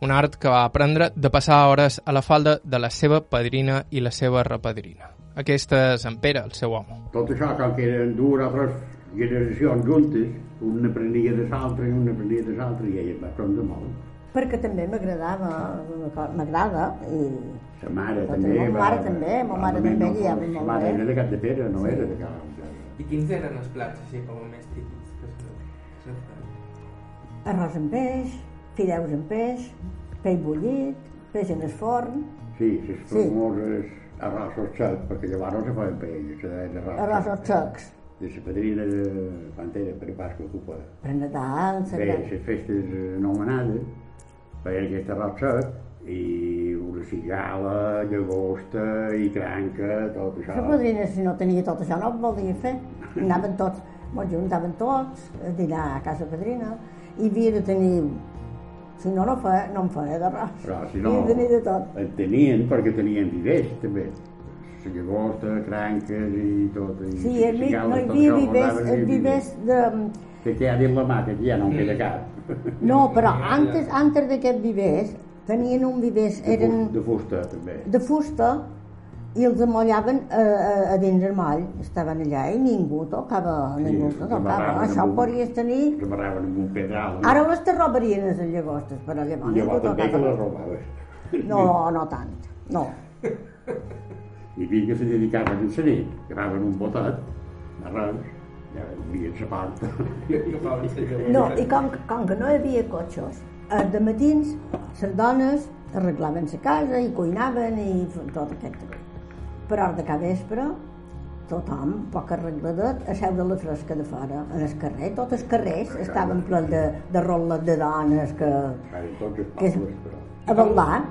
un art que va aprendre de passar hores a la falda de la seva padrina i la seva repadrina. Aquesta és en Pere, el seu home. Tot això, com que eren dues o tres generacions juntes, un aprenia de l'altre un aprenia de l'altre, i ella va aprendre molt. Perquè també m'agradava, m'agrada, i La mare Tota també... la mare també, ma mare també guiava molt La mare bé. era de Cap de Pere, no era de Cap de I quins eren els plats així com més típics que que arròs amb peix, fideus amb peix, peix bullit, peix en el forn, Sí, les Sí. famoses arrossos secs, perquè llavors no se feien paelles, se deien arrossos. arròs secs, De la padrina de quan era per Pasqua Ocupa. per Nadal, Bé, sagrada. les festes anomenades, feien aquest arròs sec, i una cigala, llagosta i cranca, tot això. La padrina, si no tenia tot això, no ho volia fer. *laughs* Anaven tots, molt juntaven tots a dinar a casa padrina i havia de tenir, si no, no feia, no em feia d'arròs. Però si no, de de tot. en tenien perquè tenien vivers, també. La llagosta, cranques i tot. I Sí, el, no hi havia vivers, vivers de... Que queda dins la mà, que aquí ja no en queda cap. No, però antes, antes d'aquests vivers tenien un vivers, De, eren de fusta, també. de fusta i els amollaven a, a, a dins el moll. Estaven allà i ningú tocava, Sí, ningú tocava. Això ho podries tenir... Els amarraven amb un pedral. Ara les te robarien les llagostes, però llavors I llavors ningú també que les robaves. No, no tant, no. Hi havia que se dedicaven a nit, agafaven un d'arròs, ja agafaven la llavor. No, i com, com que no hi havia cotxes, eh, de matins les dones arreglaven la casa i cuinaven i tot aquest treball. Per hora de cada vespre, tothom, poc arregladet, a seure a la fresca de fora, en el carrer. Tots els carrers estaven plens de, de roles de dones que, els que pobles, però... a ballar.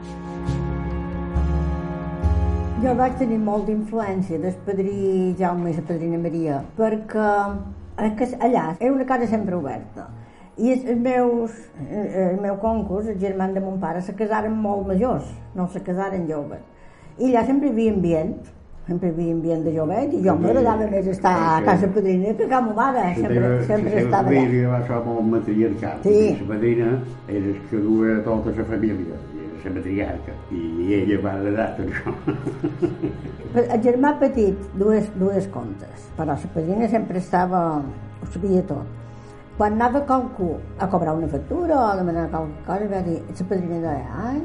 Jo vaig tenir molta influència del padrí Jaume i la padrina Maria, perquè eh, allà era una casa sempre oberta. I els, meus, eh, el meu concurs, els germans de mon pare, se casaren molt majors, no se casaren joves. I allà sempre hi havia ambient, sempre hi havia ambient de jovet, i jo m'agradava més estar a casa padrina que a casa mare, sempre, sempre la estava allà. família va ser molt matriarcal. Sí. La padrina era el que duia tota la família, la matriarca, i ella va heredar tot això. El germà petit, dues, dues contes, però la padrina sempre estava, ho sabia tot. Quan anava qualcú a cobrar una factura o a demanar qualque cosa, va dir, la padrina deia, ai,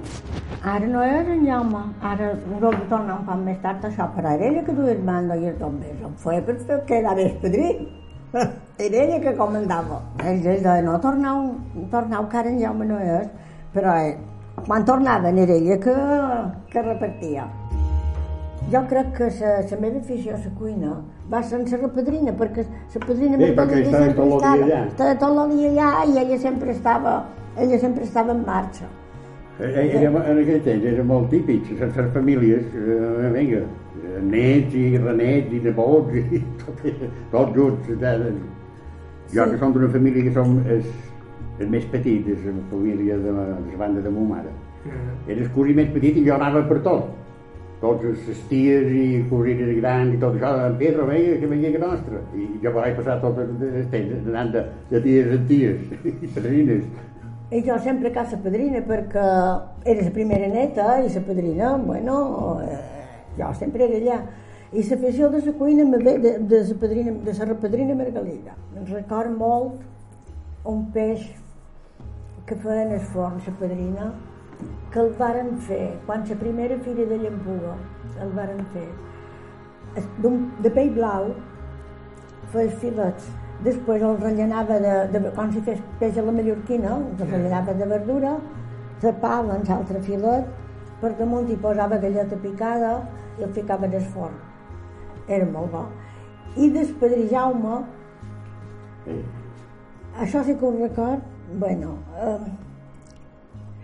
ara no és en Jaume, ara ho tornar un poc més tard això, però era ella que duia el mando i el tot més, ho feia per fer que era el padrí. *laughs* Era ella que comandava. Ell, ell deia, no, tornau, tornau, que ara en Jaume no és, però eh, quan tornaven era ella que, que repartia. Jo crec que la, meva afició a la cuina va ser la padrina, perquè la padrina Sí, perquè estava sempre tot estava, allà. estava tot el dia allà i ella sempre estava, ella sempre estava en marxa. Era, en aquell temps era molt típic, les, famílies, eh, vinga, eh, nets i renets i nebots i *laughs* tot, tots junts. Eh, jo Sí. que som d'una família que som el, el més petit, és la família de, la- de la banda de ma mare. Mm. Era el cosí més petit i jo anava per tot. Tots les ties i cosines grans i tot això, en Pedro, vinga, que venia que nostra. I jo vaig passar tot el temps anant de, de ties en ties *laughs* i padrines. I jo sempre a casa padrina perquè era la primera neta i la padrina, bueno, eh, jo sempre era allà. I l'afició de la cuina me ve de, de la padrina, de la padrina Margalida. Em record molt un peix que feien el forn, la padrina, que el varen fer. Quan la primera fira de Llampuga el varen fer de pell blau feia filets. Després el rellenava de, de quan s'hi fes peix a la mallorquina el rellenava de verdura tapava en l'altre filet per damunt hi posava galleta picada i el ficava en el forn. Era molt bo. I padrí Jaume això sí que ho record bueno, eh,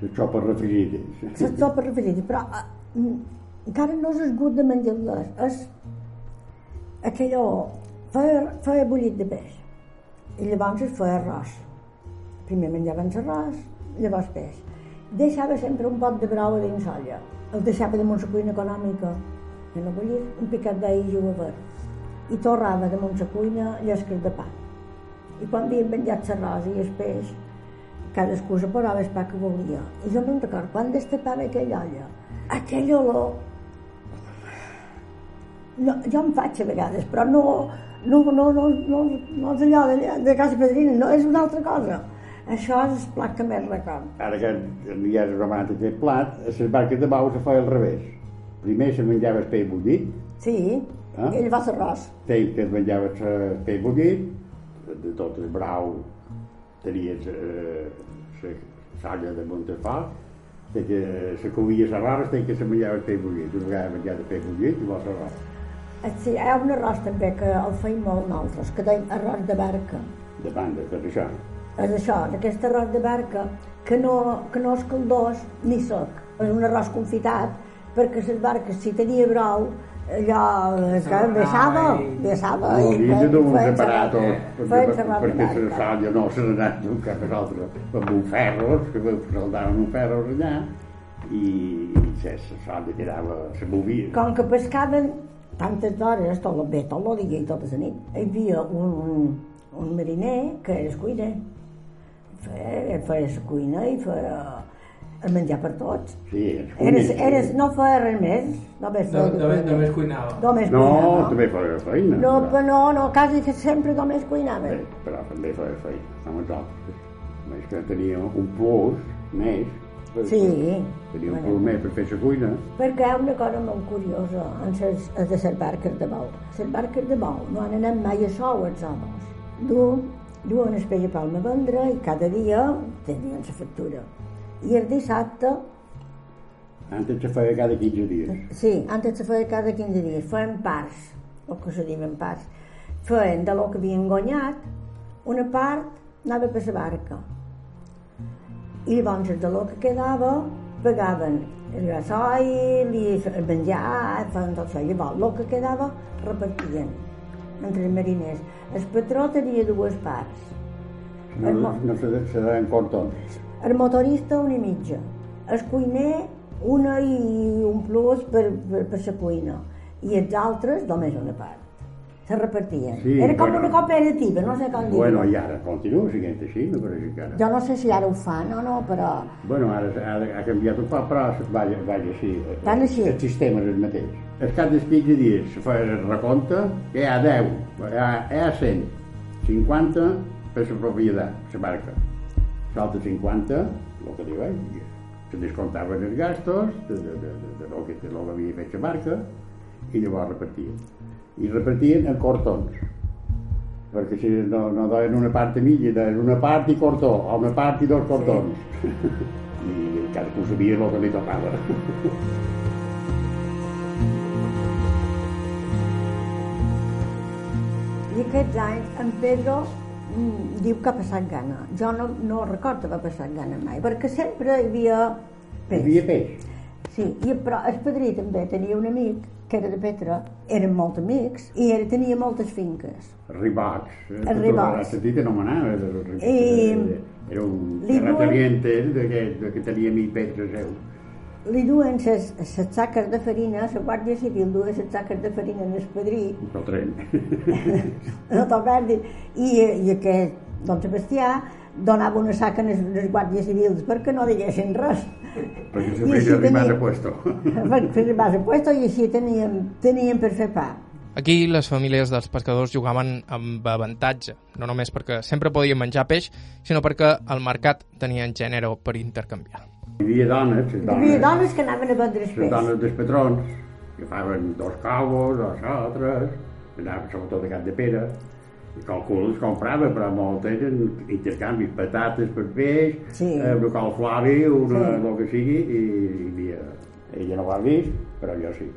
les xopes refrigides. les sopes referides, però eh, encara no és esgut de menjar-les, és aquellò, feia, feia bullit de peix, i llavors es feia arròs. Primer menjaven l'arròs, llavors peix. Deixava sempre un pot de brou a dins olla, el deixava damunt la cuina econòmica, que no bullir, un picat d'ahir i verd, i torrava damunt la cuina llesques de pa. I quan havien menjat l'arròs i el peix, cadascú se posava el pa que volia. I jo me'n record, quan destapava aquella olla, aquell olor... No, jo em faig a vegades, però no, no, no, no, no, no és allò de, de casa padrina, no, és una altra cosa. Això és el plat que més record. Ara que ja és romat aquest plat, a les barques de bau se feia al revés. Primer se menjava el peix bullit, Sí, Ah. ell va l'arròs. Tens que es menjava el peix bullit, de tot el brau tenies eh, salla de Montefort, de que se coïa l'arròs, de que se menjava el peix bullit. Una vegada menjava el peix bullit i vols l'arròs. Eh, Sí, hi ha un arròs també que el feim molt nosaltres, que deim arròs de barca. De banda, per això. És això, d'aquest arròs de barca, que no, que no és caldós ni sec. És un arròs confitat, perquè les barques, si tenia brou, allò es que vessava, i- vessava. No, i havia de feien separatos, arròs- perquè, la barca. salla no se n'ha anat d'un cap a l'altre, amb un ferros, que saldaven un ferros allà, i, la salla quedava, se movia. Com que pescaven tantes hores, tot el bé, tot el dia i tota la nit, hi havia un, un, un mariner que era el cuiner. Feia, feia la cuina i feia el menjar per tots. Sí, Eres, eres, no feia res més, només No, només, només cuinava. Només No, cuinava. també feia feina. No, però- no, no, quasi que sempre només cuinava. Bé, però també feia feina, amb els altres. Més que tenia un plus més, Sí. tenia un Bueno. plus més per fer la cuina, Perquè hi ha una cosa molt curiosa en ses, les de les barques de bou. Les barques de bou no han anat mai a sou els homes. Du, duen el peix a Palma a vendre i cada dia tenien la factura. I el dissabte, antes se feia cada 15 dies. sí, antes se feia cada 15 dies, feien parts, el que se diuen parts. Feien de lo que havien guanyat, una part anava per la barca. I llavors de lo que quedava pagaven el gasoil i el menjar, feien tot això. Llavors, el que quedava repartien entre els mariners. El patró tenia dues parts. No, no se, se deien cortons. El motorista una i mitja. El cuiner una i un plus per, per, per la cuina. I els altres només una part. Se repartien. Sí, Era com bueno. una cooperativa, no sé com dir Bueno, i ara continua sent així, me pareix que ara. Jo no sé si ara ho fan o no, però... Bueno, ara ha, ha canviat un poc, però vaja, vaja així. Tan així. El sistema és el mateix. El cap dels 15 dies se fa el recompte, que hi ha 10, hi ha, hi ha 100, 50 per la propietat, la barca. L'altre 50, el que diu, eh, se descomptaven els gastos de, de, de, de, de, lo que, de lo que havia fet la barca i llavors repartien. I repartien en cortons perquè si no, no donen una part a mitja, donen una part i cortó, o una part i dos cortons. *laughs* I cadascú sabia el que li tocava. I aquests anys en Pedro diu que ha passat gana. Jo no, no recordo haver passat gana mai, perquè sempre hi havia Hi peix. havia peix. Sí, i, però el padrí també tenia un amic que era de Petra, eren molt amics, i ell tenia moltes finques. Ribocs. Els ribocs. La sentit anomenava. Era, I- era un terrateniente que, que tenia amic Petre seu. Li duen ses, ses saques de farina, la Guàrdia Civil duia ses saques de farina en el padrí, Pel tren. *laughs* no perdis, i, i aquest, don Sebastià, donava una saca als, als guàrdies civils perquè no diguessin res. perquè I se feia així arribar tenia- a puesto. *laughs* per fer arribar a puesto i així teníem, teníem per fer pa. Aquí les famílies dels pescadors jugaven amb avantatge, no només perquè sempre podien menjar peix, sinó perquè el mercat tenia gènere per intercanviar. Hi havia dones, les Hi havia dones, dones que anaven a vendre el les peix. dones dels patrons, que faven dos cabos, dos altres, anaven sobretot a Cap de Pere, i qualcú els comprava, però molt eren intercanvis, patates per peix, Sí. eh, una calflari, una, Sí. el que sigui, i hi havia... Ella no ho ha vist, però jo sí.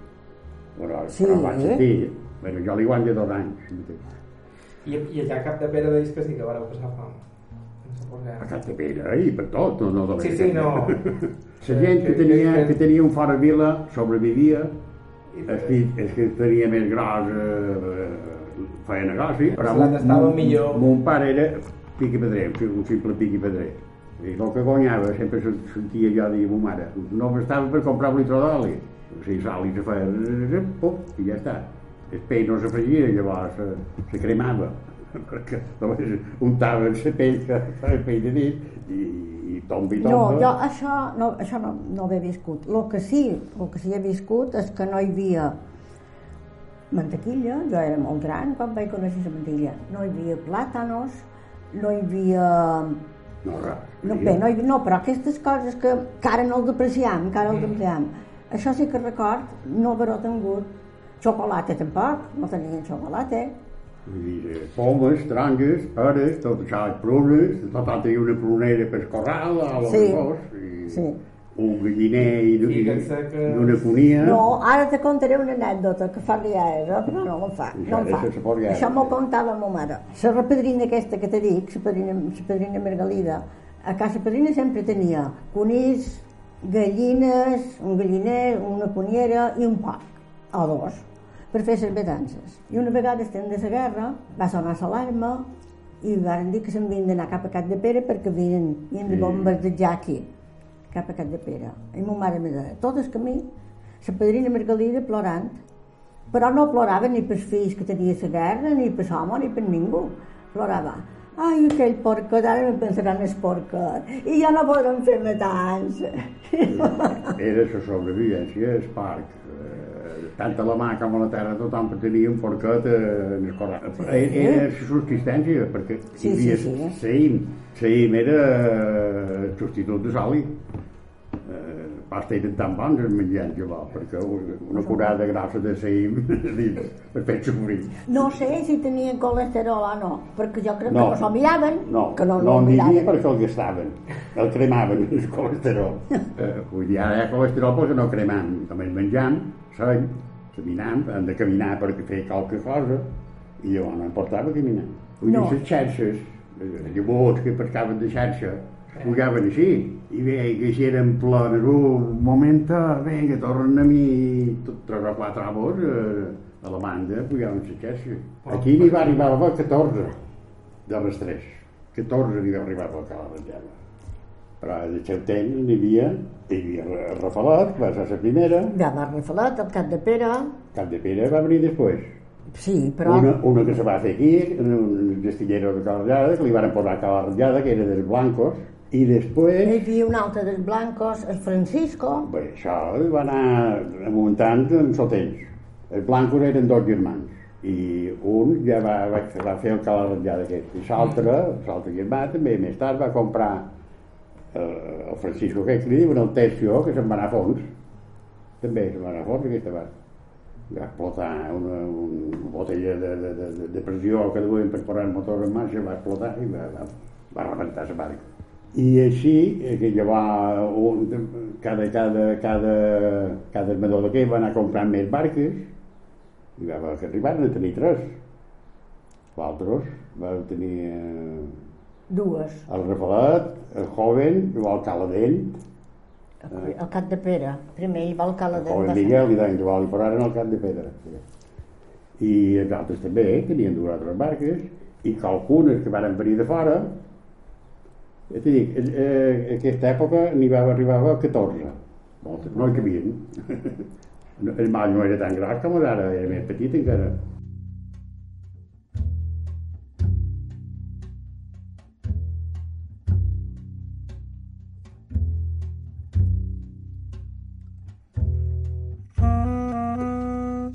Però, Sí? però ho vaig sentir. Bueno, jo li guanyo dos anys. I, I allà a Cap de Pere deis que sí que vareu passar fam. A. Cap de Pere, i per tot, no, no només Sí, sí, no. *laughs* La gent que tenia, que tenia un fora vila sobrevivia, els que, els que tenia més gros eh, feia negoci, però mon, millor. mon pare era piqui pedrer, un simple piqui pedrer. I el que guanyava sempre se- sentia jo dir a ma mare, no bastava per comprar un litre d'oli. O sigui, sal i se feia, pum, i ja està. El pell no s'afegia, llavors se, se cremava, *laughs* perquè només untaven la pell, que feia pell de nit, i, i tomba i No, tomba. jo això no, això no, no ho he viscut. El que sí, el que sí he viscut és que no hi havia mantequilla, jo era molt gran quan vaig conèixer la mantequilla. No hi havia plàtanos, no hi havia No, res. No, bé, no, hi- no, però aquestes coses que, que ara no el depreciam, que ara el depreciam, això sí que record no haver-ho tingut. Xocolata tampoc, no tenien xocolata. Eh, pomes, taronges, peres, tot això, prunes, total tenia una prunera per corral, a los Sí. dos, i Sí. un galliner i, i, i una conia. No, ara te contaré una anècdota que fa dies, eh, però no la fa. No en fa. ja. Això m'ho contava ma mare. La repadrina aquesta que te dic, la padrina, la padrina Margalida, a casa padrina sempre tenia conills, gallines, un galliner, una coniera i un porc, o dos, per fer les bedances. I una vegada estem de la guerra, va sonar l'alarma i van dir que se'n havien d'anar cap a Cap de Pere perquè havien, havien de bombardejar aquí cap a Cap de Pere. I ma mare me deia, tot el camí, la padrina Margalida plorant, però no plorava ni pels fills que tenia la guerra, ni per l'home, ni per ningú. Plorava. Ai, aquell porcot, ara em pensaran el porcot. I ja no podrem fer matança. Era la sobrevivència, el parc. Eh, tant a la mà com a la terra tothom tenia un porquet eh, en el corral. Era, era la subsistència, perquè Sí, hi havia sí, sí. Saïm. Saïm era eh, substitut de soli. Eh, pasta eren tan bons els menjants llavors, perquè una curada grossa de *laughs* dins, per fer sofrir. No sé si tenien colesterol o no, perquè jo crec No. que no s'ho miraven. No, que no, no n'hi havia miraven. perquè el gastaven, el cremaven, el colesterol. *laughs* eh, vull dir, ara hi ha colesterol perquè no cremam, només menjam, seny, caminam, hem de caminar perquè fer qualque cosa, i llavors no importava caminar. Vull No. dir, les xarxes, els llamots que pescaven de xarxa, pujaven així, i bé, que si eren plenes, un moment, vinga, tornen a mi, tot tres o quatre homes eh, a la banda, pujaven les xarxes. Aquí n'hi va arribar a haver 14 de les tres. 14 n'hi va arribar a la ratllada. Però al seu temps n'hi havia, hi havia el Rafalet, va ser la primera, Ja va Rifalet, el Cap de Pere, Cap de Pere va venir després. sí, però... Una, una que se va fer aquí, en un destillero de Calarallada, que li van posar a Calarallada, que era dels blancos, i Hi després, havia un altre dels blancos, el Francisco, bé, això va anar amuntant en el temps. Els blancos eren dos germans, i un ja va, va, va fer el Calarallada aquest, i l'altre, l'altre germà també, més tard va comprar el, el Francisco aquest, que li diuen el Tercio, que se'n va anar a fons, també se'n va anar a fons aquesta va va explotar una, una botella de, de, de, de, de pressió que duien per posar el motor en marxa, va explotar i va, va, va rebentar la barca. I així, eh, que un, cada, cada, cada, cada armador d'aquell va anar comprant més barques i va va arribar a tenir tres. L'altres va tenir eh, dues, el Rafalet, el Joven, el Caladell, el, el Cap de Pere. Primer hi va el el Caladell. Joven va ser- Miguel i d'any igual, i posaren al cap de pedra. Sí. I els altres també eh, tenien dues altres barques, i que algunes que van venir de fora, ja t'hi dic, eh, eh, aquesta època n'hi va arribar a 14. Moltes, no hi cabien. *laughs* El mal no era tan gros com ara, era més petit encara.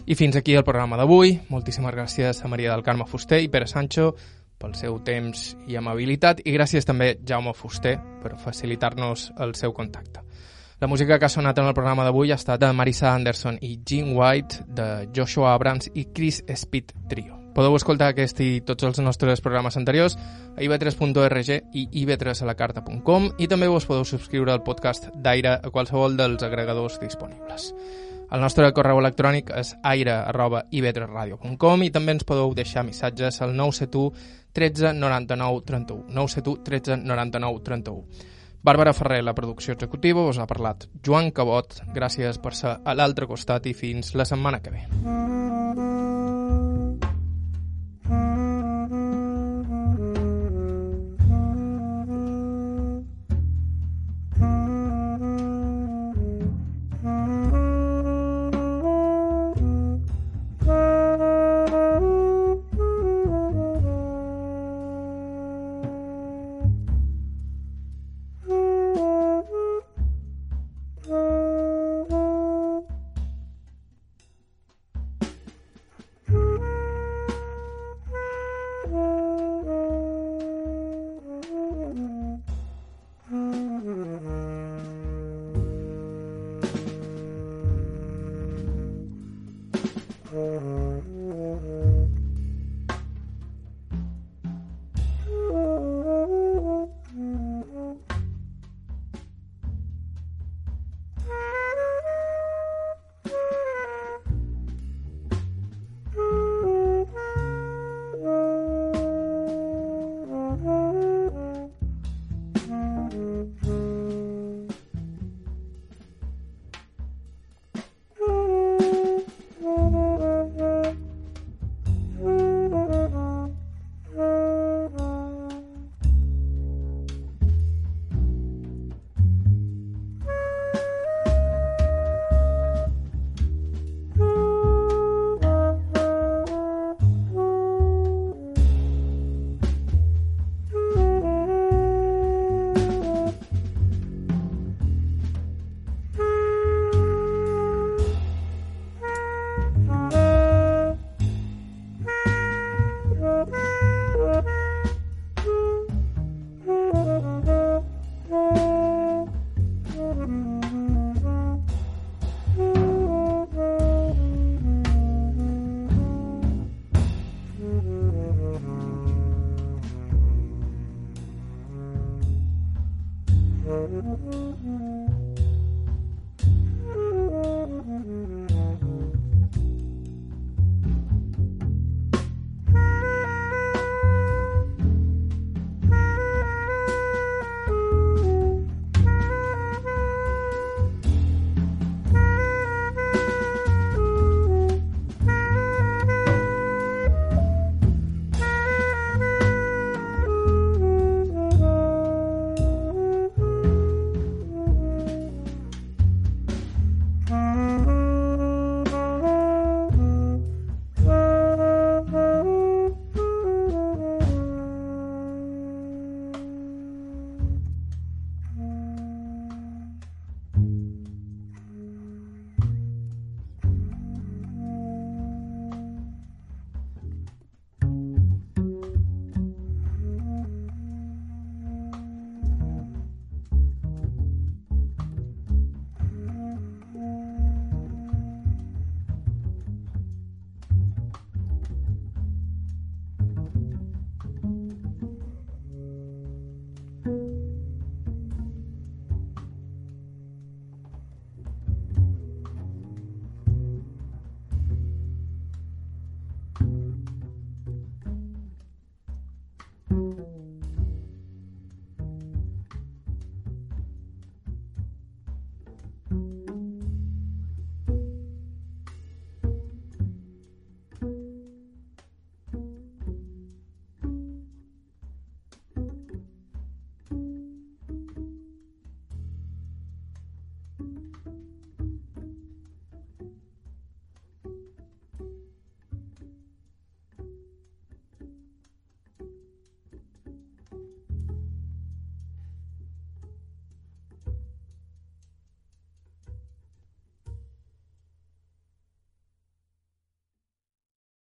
I fins aquí el programa d'avui. Moltíssimes gràcies a Maria del Carme Fuster i Pere Sancho pel seu temps i amabilitat i gràcies també Jaume Fuster per facilitar-nos el seu contacte. La música que ha sonat en el programa d'avui ha estat de Marisa Anderson i Gene White, de Joshua Abrams i Chris Speed Trio. Podeu escoltar aquest i tots els nostres programes anteriors a ib3.org i ib3alacarta.com i també us podeu subscriure al podcast d'Aire a qualsevol dels agregadors disponibles. El nostre correu electrònic és aire.ib3radio.com i també ens podeu deixar missatges al 971 13 99 31. 971 13 99 31. Bàrbara Ferrer, la producció executiva, us ha parlat Joan Cabot. Gràcies per ser a l'altre costat i fins la setmana que ve.